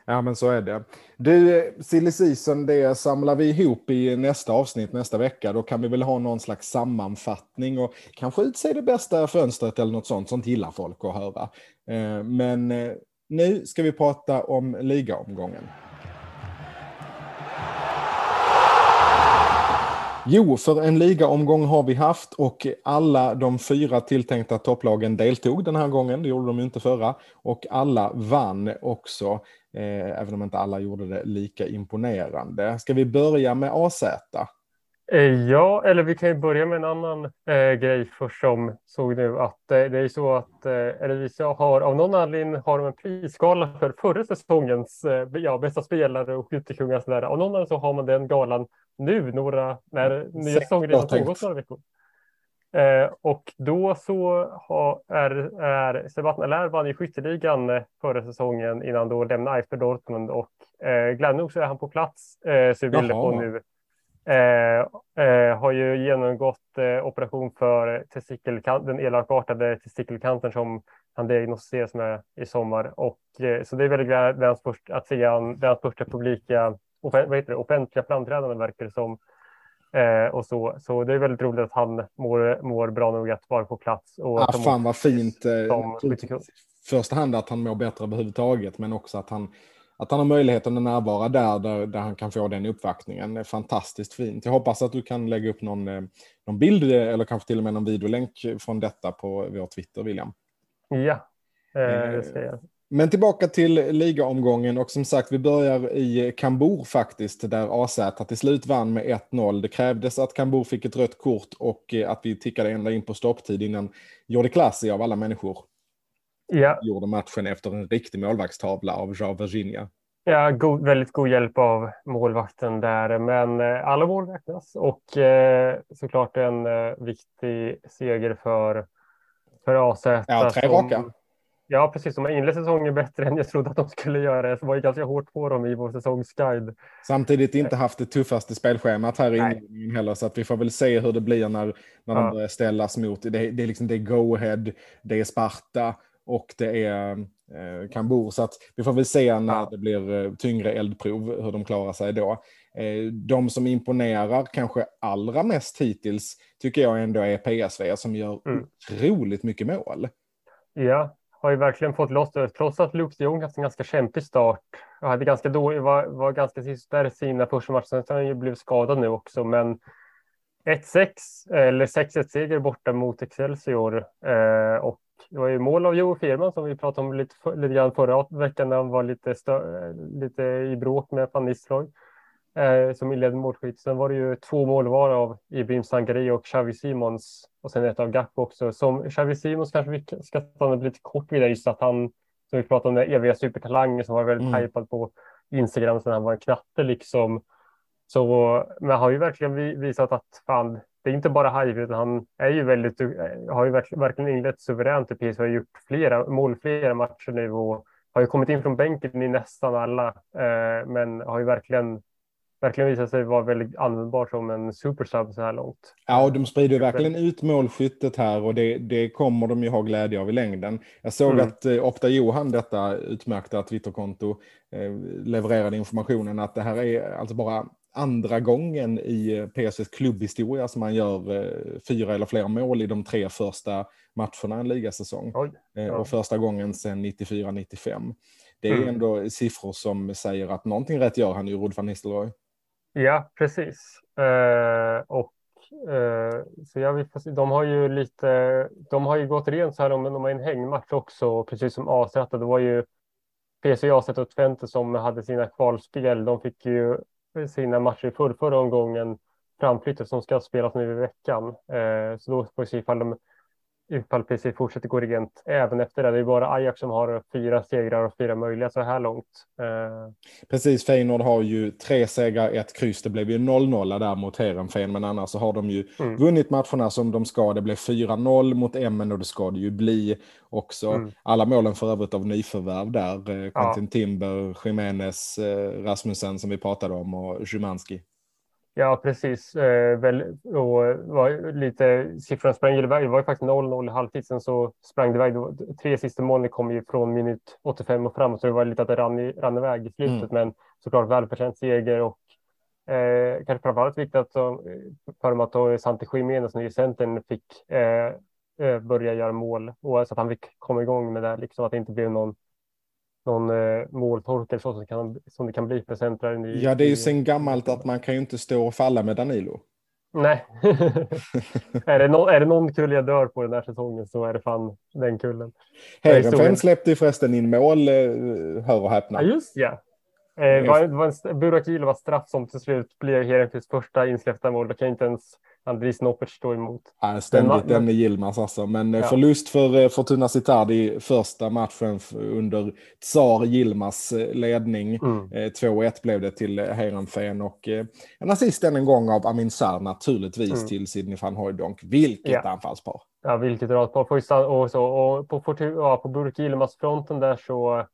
[SPEAKER 1] Ja, men så är det. Du, silly season, det samlar vi ihop i nästa avsnitt nästa vecka. Då kan vi väl ha någon slags sammanfattning och kanske utse det bästa fönstret eller något sånt. Sånt gillar folk att höra. Eh, men eh, nu ska vi prata om ligaomgången. Jo, för en ligaomgång har vi haft och alla de fyra tilltänkta topplagen deltog den här gången. Det gjorde de inte förra. Och alla vann också, eh, även om inte alla gjorde det lika imponerande. Ska vi börja med AZ?
[SPEAKER 2] Eh, ja, eller vi kan ju börja med en annan eh, grej först som såg nu att eh, det är så att eh, har av någon anledning har de en prisskala för förra säsongens eh, ja, bästa spelare och skyttekungar. Av någon anledning så har man den galan nu, några, när nya säsongen redan pågått några veckor. Eh, och då så har, är, är Sebastian Allaire vann ju skytteligan eh, förra säsongen innan då lämnade IFB Dortmund och eh, glädjande nog så är han på plats, eh, bilder på nu. Eh, eh, har ju genomgått eh, operation för den elakartade testikelkanten som han diagnostiseras med i sommar. Och, så det är väldigt glädjande att se han, den första publika vad heter det, offentliga framträdande verkar det som. Eh, och så, så det är väldigt roligt att han mår, mår bra nog att vara på plats. Och
[SPEAKER 1] ja, fan vad fint. Eh, första hand att han mår bättre överhuvudtaget, men också att han, att han har möjligheten att närvara där, där, där han kan få den uppvaktningen. Fantastiskt fint. Jag hoppas att du kan lägga upp någon, eh, någon bild eller kanske till och med någon videolänk från detta på vår Twitter, William.
[SPEAKER 2] Ja, eh, det ska jag.
[SPEAKER 1] Men tillbaka till ligaomgången och som sagt vi börjar i Kambur faktiskt där AZ till slut vann med 1-0. Det krävdes att Kambur fick ett rött kort och eh, att vi tickade ända in på stopptid innan Jordi Klassi av alla människor
[SPEAKER 2] ja.
[SPEAKER 1] gjorde matchen efter en riktig målvaktstavla av Jean Virginia.
[SPEAKER 2] Ja, god, väldigt god hjälp av målvakten där, men eh, alla mål räknas och eh, såklart en eh, viktig seger för, för AZ.
[SPEAKER 1] Ja, tre raka.
[SPEAKER 2] Ja, precis. De har inlett säsongen bättre än jag trodde att de skulle göra. Det var ju ganska hårt på dem i vår säsongsguide.
[SPEAKER 1] Samtidigt inte haft det tuffaste spelschemat här i inledningen heller, så att vi får väl se hur det blir när, när ja. de börjar ställas mot. Det, det är liksom det är Go-Ahead, det är Sparta och det är eh, Kambur. Så att vi får väl se när ja. det blir eh, tyngre eldprov hur de klarar sig då. Eh, de som imponerar kanske allra mest hittills tycker jag ändå är PSV som gör mm. otroligt mycket mål.
[SPEAKER 2] Ja, har ju verkligen fått loss det. Trots att Luke de Jong haft en ganska kämpig start. Jag hade ganska då, var, var ganska där sina första matcher. Sen har han ju blivit skadad nu också. Men 1-6 eller 6-1 seger borta mot Excelsior. Eh, och det var ju mål av Joe Firman som vi pratade om lite, lite grann förra veckan när han var lite, stö, lite i bråk med van Nistelrooy. eh, som inledde målskytt. Sen var det ju två mål var av Ibrahim Sangari och Xavi Simons och sen ett av Gakpo också. Som Xavi Simons kanske vi ska stanna lite kort vid just att han, som vi pratade om, den eviga supertalangen som var väldigt mm. hypad på Instagram sen han var en knatte liksom. Så, men han har ju verkligen visat att fan, det är inte bara hype utan han är ju väldigt, har ju verkligen inlett suveränt i PSV och gjort flera mål, flera matcher nu och har ju kommit in från bänken i nästan alla, eh, men har ju verkligen verkligen visat sig vara väldigt användbar som en supersub så här långt.
[SPEAKER 1] Ja, och de sprider verkligen ut målskyttet här och det, det kommer de ju ha glädje av i längden. Jag såg mm. att eh, Opta Johan, detta utmärkta Twitterkonto, eh, levererade informationen att det här är alltså bara andra gången i eh, PSVs klubbhistoria som man gör eh, fyra eller fler mål i de tre första matcherna en ligasäsong. Oj, eh, ja. Och första gången sedan 94-95. Det är mm. ändå siffror som säger att någonting rätt gör han ju, Rod van Nistelrooy.
[SPEAKER 2] Ja, precis. Uh, och uh, så jag vill, de har ju lite, de har ju gått rent så här om de har en hängmatch också, precis som AZ. Det var ju PSV, AZ och Twente som hade sina kvalspel. De fick ju sina matcher i förra, omgången framflyttat som ska spelas nu i veckan. Eh, så då får vi se ifall de ifall PC fortsätter gå rent även efter det. Det är bara Ajax som har fyra segrar och fyra möjliga så här långt. Eh,
[SPEAKER 1] Precis, Feyenoord har ju tre segrar, ett kryss. Det blev ju 0-0 där mot Heerenveen, men annars så har de ju mm. vunnit matcherna som de ska. Det blev 4-0 mot Emmen och det ska det ju bli också. Mm. Alla målen för övrigt av nyförvärv där. Eh, Quentin ja. Timber, Jiménez, eh, Rasmussen som vi pratade om och Szymanski.
[SPEAKER 2] Ja, precis. Eh, väl, och var lite, siffran sprang iväg. Det var ju faktiskt 0-0 i halvtid. Sen så sprang det iväg. Tre sista målen kom ju från minut 85 och framåt. Så det var lite att det rann, i, rann iväg i slutet. Mm. Men såklart välförtjänt seger. Och eh, kanske framförallt viktigt att för dem att Santi Jiménez nu i centern fick eh, eh, börja göra mål. Och så att han fick komma igång med det. Liksom att det inte blev någon någon eh, måltorka så som, kan, som det kan bli för centraren.
[SPEAKER 1] I, ja, det är ju sen gammalt att man kan ju inte stå och falla med Danilo.
[SPEAKER 2] Nej. är, det no är det någon kull jag dör på den här säsongen så är det fan den kullen.
[SPEAKER 1] Heerenveen släppte ju förresten in mål, eh, hör och häpna.
[SPEAKER 2] Ja, just ja. Eh, var, det var en, Burak var straff som till slut blir Heerenveens första insläppta mål. Då kan inte ens Andris Noppert står emot.
[SPEAKER 1] Ja, ständigt den med Yilmaz alltså. Men eh, ja. förlust för eh, Fortuna Cittad i första matchen under Tsar Yilmaz eh, ledning. Mm. 2-1 blev det till Heerenveen och en assist än en gång av Amin Sarr naturligtvis mm. till Sidney van Hooijdonk. Vilket ja. anfallspar!
[SPEAKER 2] Ja, vilket radpar. Och, så, och på, ja, på Burk Yilmaz fronten där så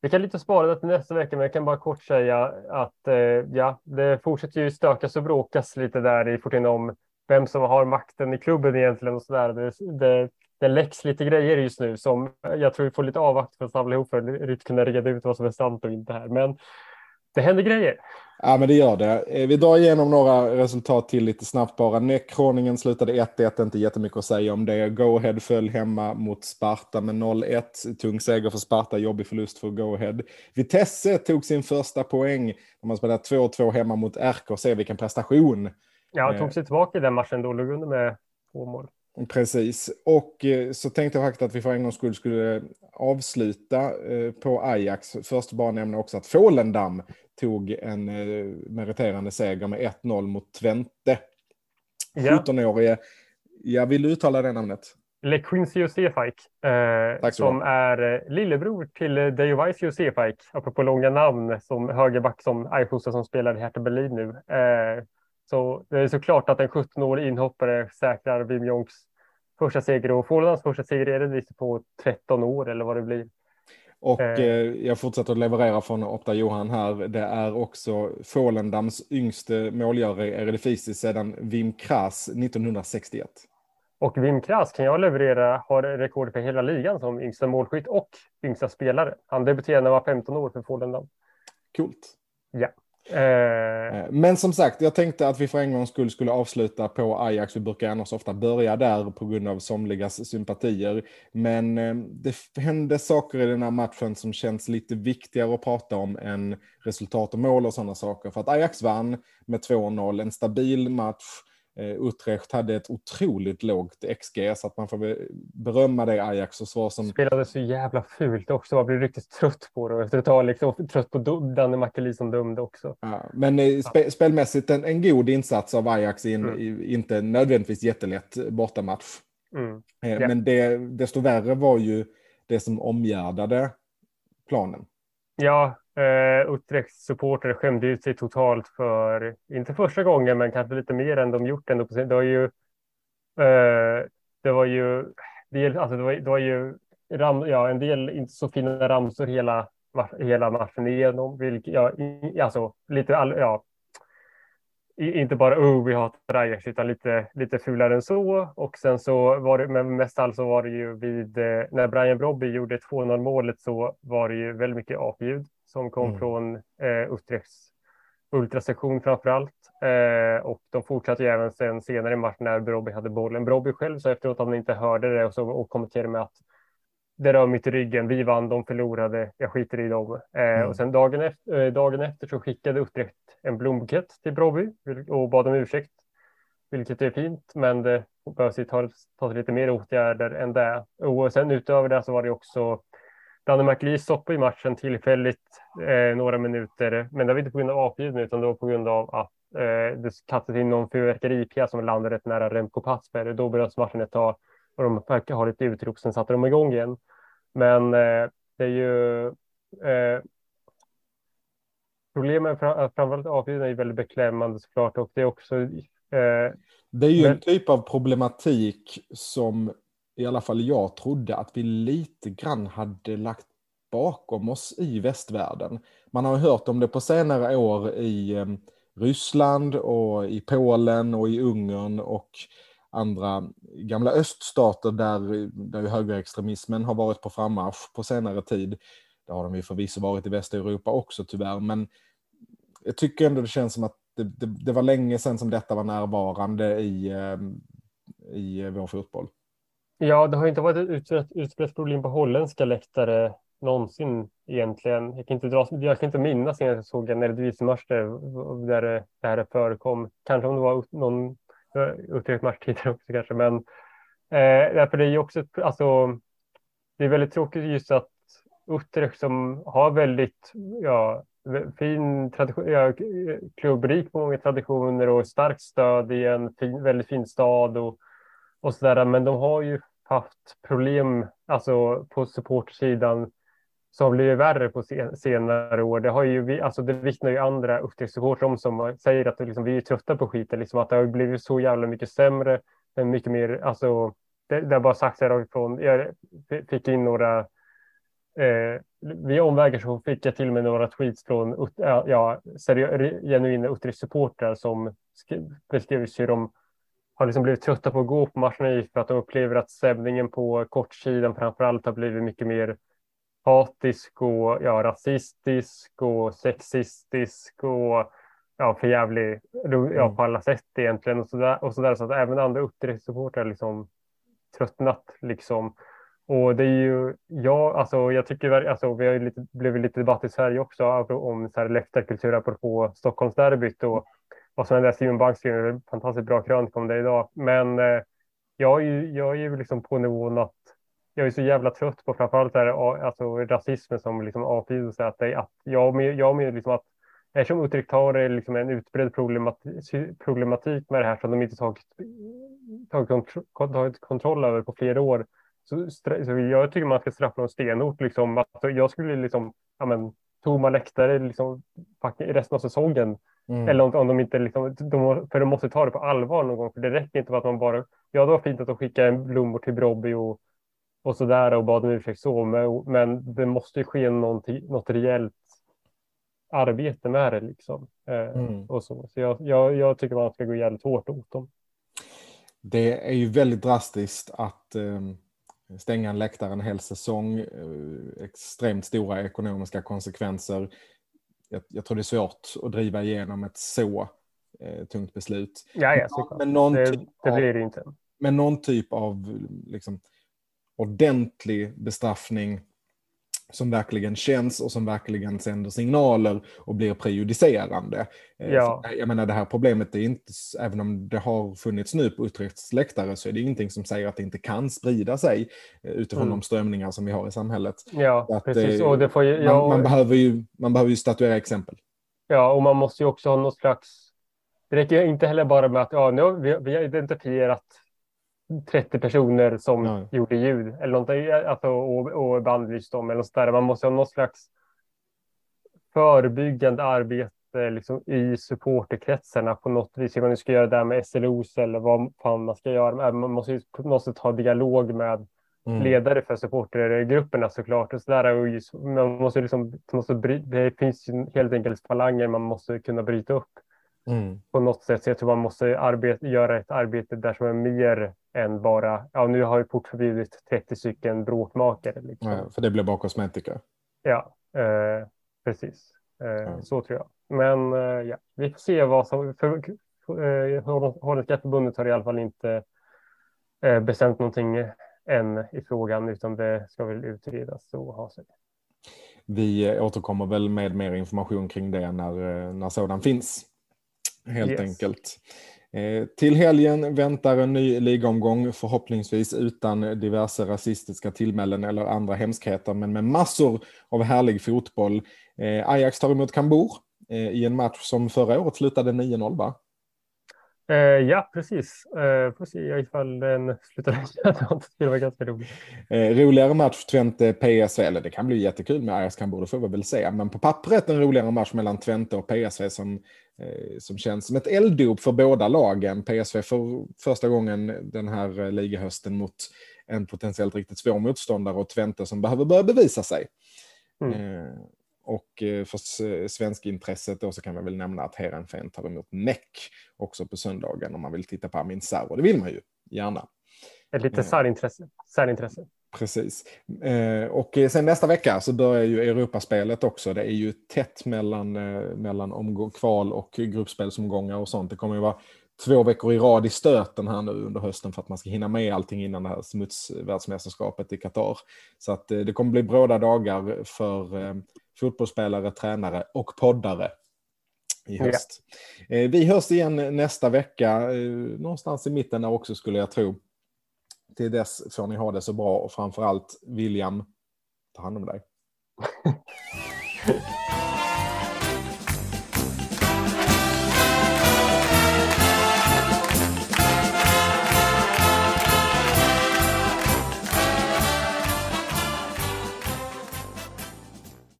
[SPEAKER 2] vi kan lite spara det till nästa vecka, men jag kan bara kort säga att ja, det fortsätter ju stökas och bråkas lite där i Fortuna om vem som har makten i klubben egentligen och så där. Det, det, det läcks lite grejer just nu som jag tror vi får lite avvakt för att samla ihop för att kunna reda ut vad som är sant och inte här. Men det händer grejer.
[SPEAKER 1] Ja, men det gör det. Eh, vi drar igenom några resultat till lite snabbt bara. Näckroningen slutade 1-1, inte jättemycket att säga om det. Go Ahead föll hemma mot Sparta med 0-1. Tung seger för Sparta, jobbig förlust för Go Ahead. Vitesse tog sin första poäng när man spelade 2-2 hemma mot RK. Se vilken prestation
[SPEAKER 2] Ja, tog sig tillbaka i den matchen då, låg under med två mål.
[SPEAKER 1] Precis, och eh, så tänkte jag faktiskt att vi för en gångs skull skulle avsluta eh, på Ajax. Först bara nämna också att Fålendam tog en eh, meriterande seger med 1-0 mot Twente. Ja. 17-årige, jag vill uttala det namnet?
[SPEAKER 2] Le Quincy Josefajk, eh, som är lillebror till Dejovice Josefajk, apropå långa namn, som högerback som Ajax som spelar i Hertha Berlin nu. Eh, så det är såklart att en 17-årig inhoppare säkrar Wim Jonks första seger och Fålödans första seger är det på 13 år eller vad det blir.
[SPEAKER 1] Och eh. eh, jag fortsätter att leverera från Opta Johan här. Det är också Fålendams yngste målgörare i Eredivisie sedan Wim Kras 1961.
[SPEAKER 2] Och Wim Kras kan jag leverera har rekord för hela ligan som yngsta målskytt och yngsta spelare. Han debuterade när han var 15 år för Fålendam.
[SPEAKER 1] Coolt.
[SPEAKER 2] Ja.
[SPEAKER 1] Eh, eh. Men som sagt, jag tänkte att vi för en gångs skull skulle avsluta på Ajax. Vi brukar annars ofta börja där på grund av somligas sympatier. Men eh, det hände saker i den här matchen som känns lite viktigare att prata om än resultat och mål och sådana saker. För att Ajax vann med 2-0, en stabil match. Eh, Utrecht hade ett otroligt lågt XG så att man får berömma det Ajax och så som...
[SPEAKER 2] Spelade så jävla fult också, man blev riktigt trött på det efter ett tag, liksom, trött på Danne Makeli som dömde också.
[SPEAKER 1] Ja, men eh, spe, spelmässigt en, en god insats av Ajax i en mm. inte nödvändigtvis jättelätt bortamatch. Mm. Yeah. Men det, desto värre var ju det som omgärdade planen.
[SPEAKER 2] Ja, eh, Utrechts supporter skämde ut sig totalt för, inte första gången, men kanske lite mer än de gjort ändå. Det var ju, eh, det var ju, del, alltså det var, det var ju ram, ja, en del inte så fina ramsor hela, hela matchen igenom. Vilket, ja, alltså lite, all, ja, inte bara oh, vi hatar Ajax utan lite, lite fulare än så. Och sen så var det, men mest allt så var det ju vid, eh, när Brian Brobby gjorde 2-0 målet så var det ju väldigt mycket apljud som kom mm. från eh, Utrechts ultrasektion framför allt. Eh, och de fortsatte ju även sen senare i matchen när Brobby hade bollen. Brobby själv sa efteråt att han inte hörde det och, så, och kommenterade med att det rör mitt i ryggen. Vi vann, de förlorade. Jag skiter i dem. Eh, mm. Och sen dagen efter, eh, dagen efter så skickade Utrecht en blombukett till Brobby och bad om ursäkt, vilket är fint, men det behövs ta, ta lite mer åtgärder än det. Och sen utöver det så var det också Danne McLeese stoppade i matchen tillfälligt eh, några minuter, men det var inte på grund av avfjudning utan det var på grund av att eh, det kastades in någon fyrverkeripjäs som landade rätt nära Remco Passberg. Då bröts matchen ett tag och de verkar ha lite utrop, sen satte de igång igen. Men eh, det är ju eh, problemet framförallt avfjudning är väldigt beklämmande såklart och det är också
[SPEAKER 1] eh, det är ju men... en typ av problematik som i alla fall jag trodde att vi lite grann hade lagt bakom oss i västvärlden. Man har hört om det på senare år i ehm, Ryssland och i Polen och i Ungern och andra gamla öststater där, där högerextremismen har varit på frammarsch på senare tid. Det har de ju förvisso varit i Västeuropa också tyvärr, men jag tycker ändå det känns som att det, det, det var länge sedan som detta var närvarande i, ehm, i vår fotboll.
[SPEAKER 2] Ja, det har inte varit ett utbrett, utbrett problem på holländska läktare någonsin egentligen. Jag kan inte, dra, jag kan inte minnas när jag såg en Eredivisie-match där, där det här förekom. Kanske om det var någon Utrecht-match också kanske, men eh, därför det är ju också, alltså, det är väldigt tråkigt just att Utrecht som har väldigt, ja, fin tradition, ja, klubbrik på många traditioner och starkt stöd i en fin, väldigt fin stad och och så där, men de har ju haft problem alltså på supportsidan som har blivit värre på senare år. Det har ju vi, alltså det vittnar ju andra Utrecht om som säger att liksom, vi är trötta på skiten, liksom att det har blivit så jävla mycket sämre, eh, mycket mer, alltså det, det har bara sagts härifrån. Jag fick in några eh, via omvägar så fick jag till och med några tweets från ja, genuina Utrecht-supportrar som beskrev hur de har liksom blivit trötta på att gå på matcherna för att de upplever att stämningen på kortsidan framför allt har blivit mycket mer hatisk och ja, rasistisk och sexistisk och ja, förjävlig ja, mm. på alla sätt egentligen och så där, och så, där, så att även andra Utrecht-supportrar liksom tröttnat liksom. Och det är ju, ja, alltså jag tycker, alltså vi har ju lite, blivit lite debatt i Sverige också om så här läktarkultur apropå Stockholmsderbyt och och sen läste Simon Bank skrev en fantastiskt bra krönika om det idag. Men eh, jag är ju, jag är ju liksom på nivån att jag är så jävla trött på framförallt det här, alltså rasismen som liksom avfyras. Att, det, att jag jag med liksom att eftersom Utrecht har liksom en utbredd problematik, problematik med det här som de inte tagit, tagit, kontro, tagit kontroll över på flera år. Så, så jag tycker man ska straffa dem stenhårt. Liksom. Alltså, jag skulle liksom, ja men, tomma läktare liksom, resten av säsongen Mm. Eller om, om, de inte liksom, de, för de måste ta det på allvar någon gång, för det räcker inte med att man bara, ja det var fint att de skickade en blommor till Brobby och, och sådär och bad om ursäkt så, men, det måste ju ske något rejält arbete med det liksom. Eh, mm. och så så jag, jag, jag, tycker man ska gå jävligt hårt åt dem.
[SPEAKER 1] Det är ju väldigt drastiskt att eh, stänga en läktare en hel säsong, eh, extremt stora ekonomiska konsekvenser jag, jag, tror det är svårt att driva igenom ett så eh, tungt beslut.
[SPEAKER 2] Ja, ja. Men någon det, typ det blir det inte.
[SPEAKER 1] Men någon typ av liksom, ordentlig bestraffning som verkligen känns och som verkligen sänder signaler och blir prejudicerande. Eh, ja. Jag menar det här problemet är inte, även om det har funnits nu på Utrechts läktare så är det ingenting som säger att det inte kan sprida sig eh, utifrån mm. de strömningar som vi har i samhället.
[SPEAKER 2] Ja,
[SPEAKER 1] att,
[SPEAKER 2] precis.
[SPEAKER 1] Och det får ju, ja, man, man, behöver ju, man behöver ju statuera exempel.
[SPEAKER 2] Ja, och man måste ju också ha något slags... Det räcker inte heller bara med att ja, nu vi, vi har identifierat 30 personer som ja. gjorde ljud eller någonting, alltså, och, och bandlyst dem eller något där. Man måste ha något slags förebyggande arbete liksom, i supporterkretsarna på något vis. Hur man ska göra det med SLOs eller vad fan man ska göra. Man måste, måste ta dialog med mm. ledare för supportergrupperna såklart. Och så där, och man måste liksom, måste bry, det finns helt enkelt falanger man måste kunna bryta upp. Mm. På något sätt. Så jag tror man måste arbeta, göra ett arbete där som är mer än bara, ja nu har vi portförbjudit 30 stycken bråkmakare. Liksom.
[SPEAKER 1] Ja, för det blir bara kosmetika.
[SPEAKER 2] Ja, eh, precis. Eh, ja. Så tror jag. Men eh, ja, vi får se vad som, för, eh, Holländska förbundet har i alla fall inte eh, bestämt någonting än i frågan, utan det ska väl utredas och ha sig.
[SPEAKER 1] Vi återkommer väl med mer information kring det när, eh, när sådan finns. Helt yes. enkelt. Eh, till helgen väntar en ny ligaomgång, förhoppningsvis utan diverse rasistiska tillmälen eller andra hemskheter, men med massor av härlig fotboll. Eh, Ajax tar emot Cambuur eh, i en match som förra året slutade 9-0, va?
[SPEAKER 2] Eh, ja, precis. Eh, får se ifall den slutar Det var ganska roligt.
[SPEAKER 1] Eh, roligare match Twente PSV, eller det kan bli jättekul med Ajax Cambuur, det får vi väl se. Men på pappret en roligare match mellan Twente och PSV som, eh, som känns som ett elddop för båda lagen. PSV för första gången den här eh, ligahösten mot en potentiellt riktigt svår motståndare och Twente som behöver börja bevisa sig. Mm. Eh, och eh, för svenska intresset då så kan man väl nämna att Heerenveen tar emot Meck också på söndagen om man vill titta på Amin Sarr. Och det vill man ju gärna.
[SPEAKER 2] Ett lite eh. särintresse. särintresse.
[SPEAKER 1] Precis. Eh, och sen nästa vecka så börjar ju Europaspelet också. Det är ju tätt mellan, mellan omgång, kval och gruppspelsomgångar och sånt. Det kommer ju vara två veckor i rad i stöten här nu under hösten för att man ska hinna med allting innan det här smutsvärldsmästerskapet i Qatar. Så att det kommer bli bråda dagar för fotbollsspelare, tränare och poddare i höst. Eh, vi hörs igen nästa vecka, eh, någonstans i mitten där också skulle jag tro. Till dess får ni ha det så bra och framför allt William, ta hand om dig.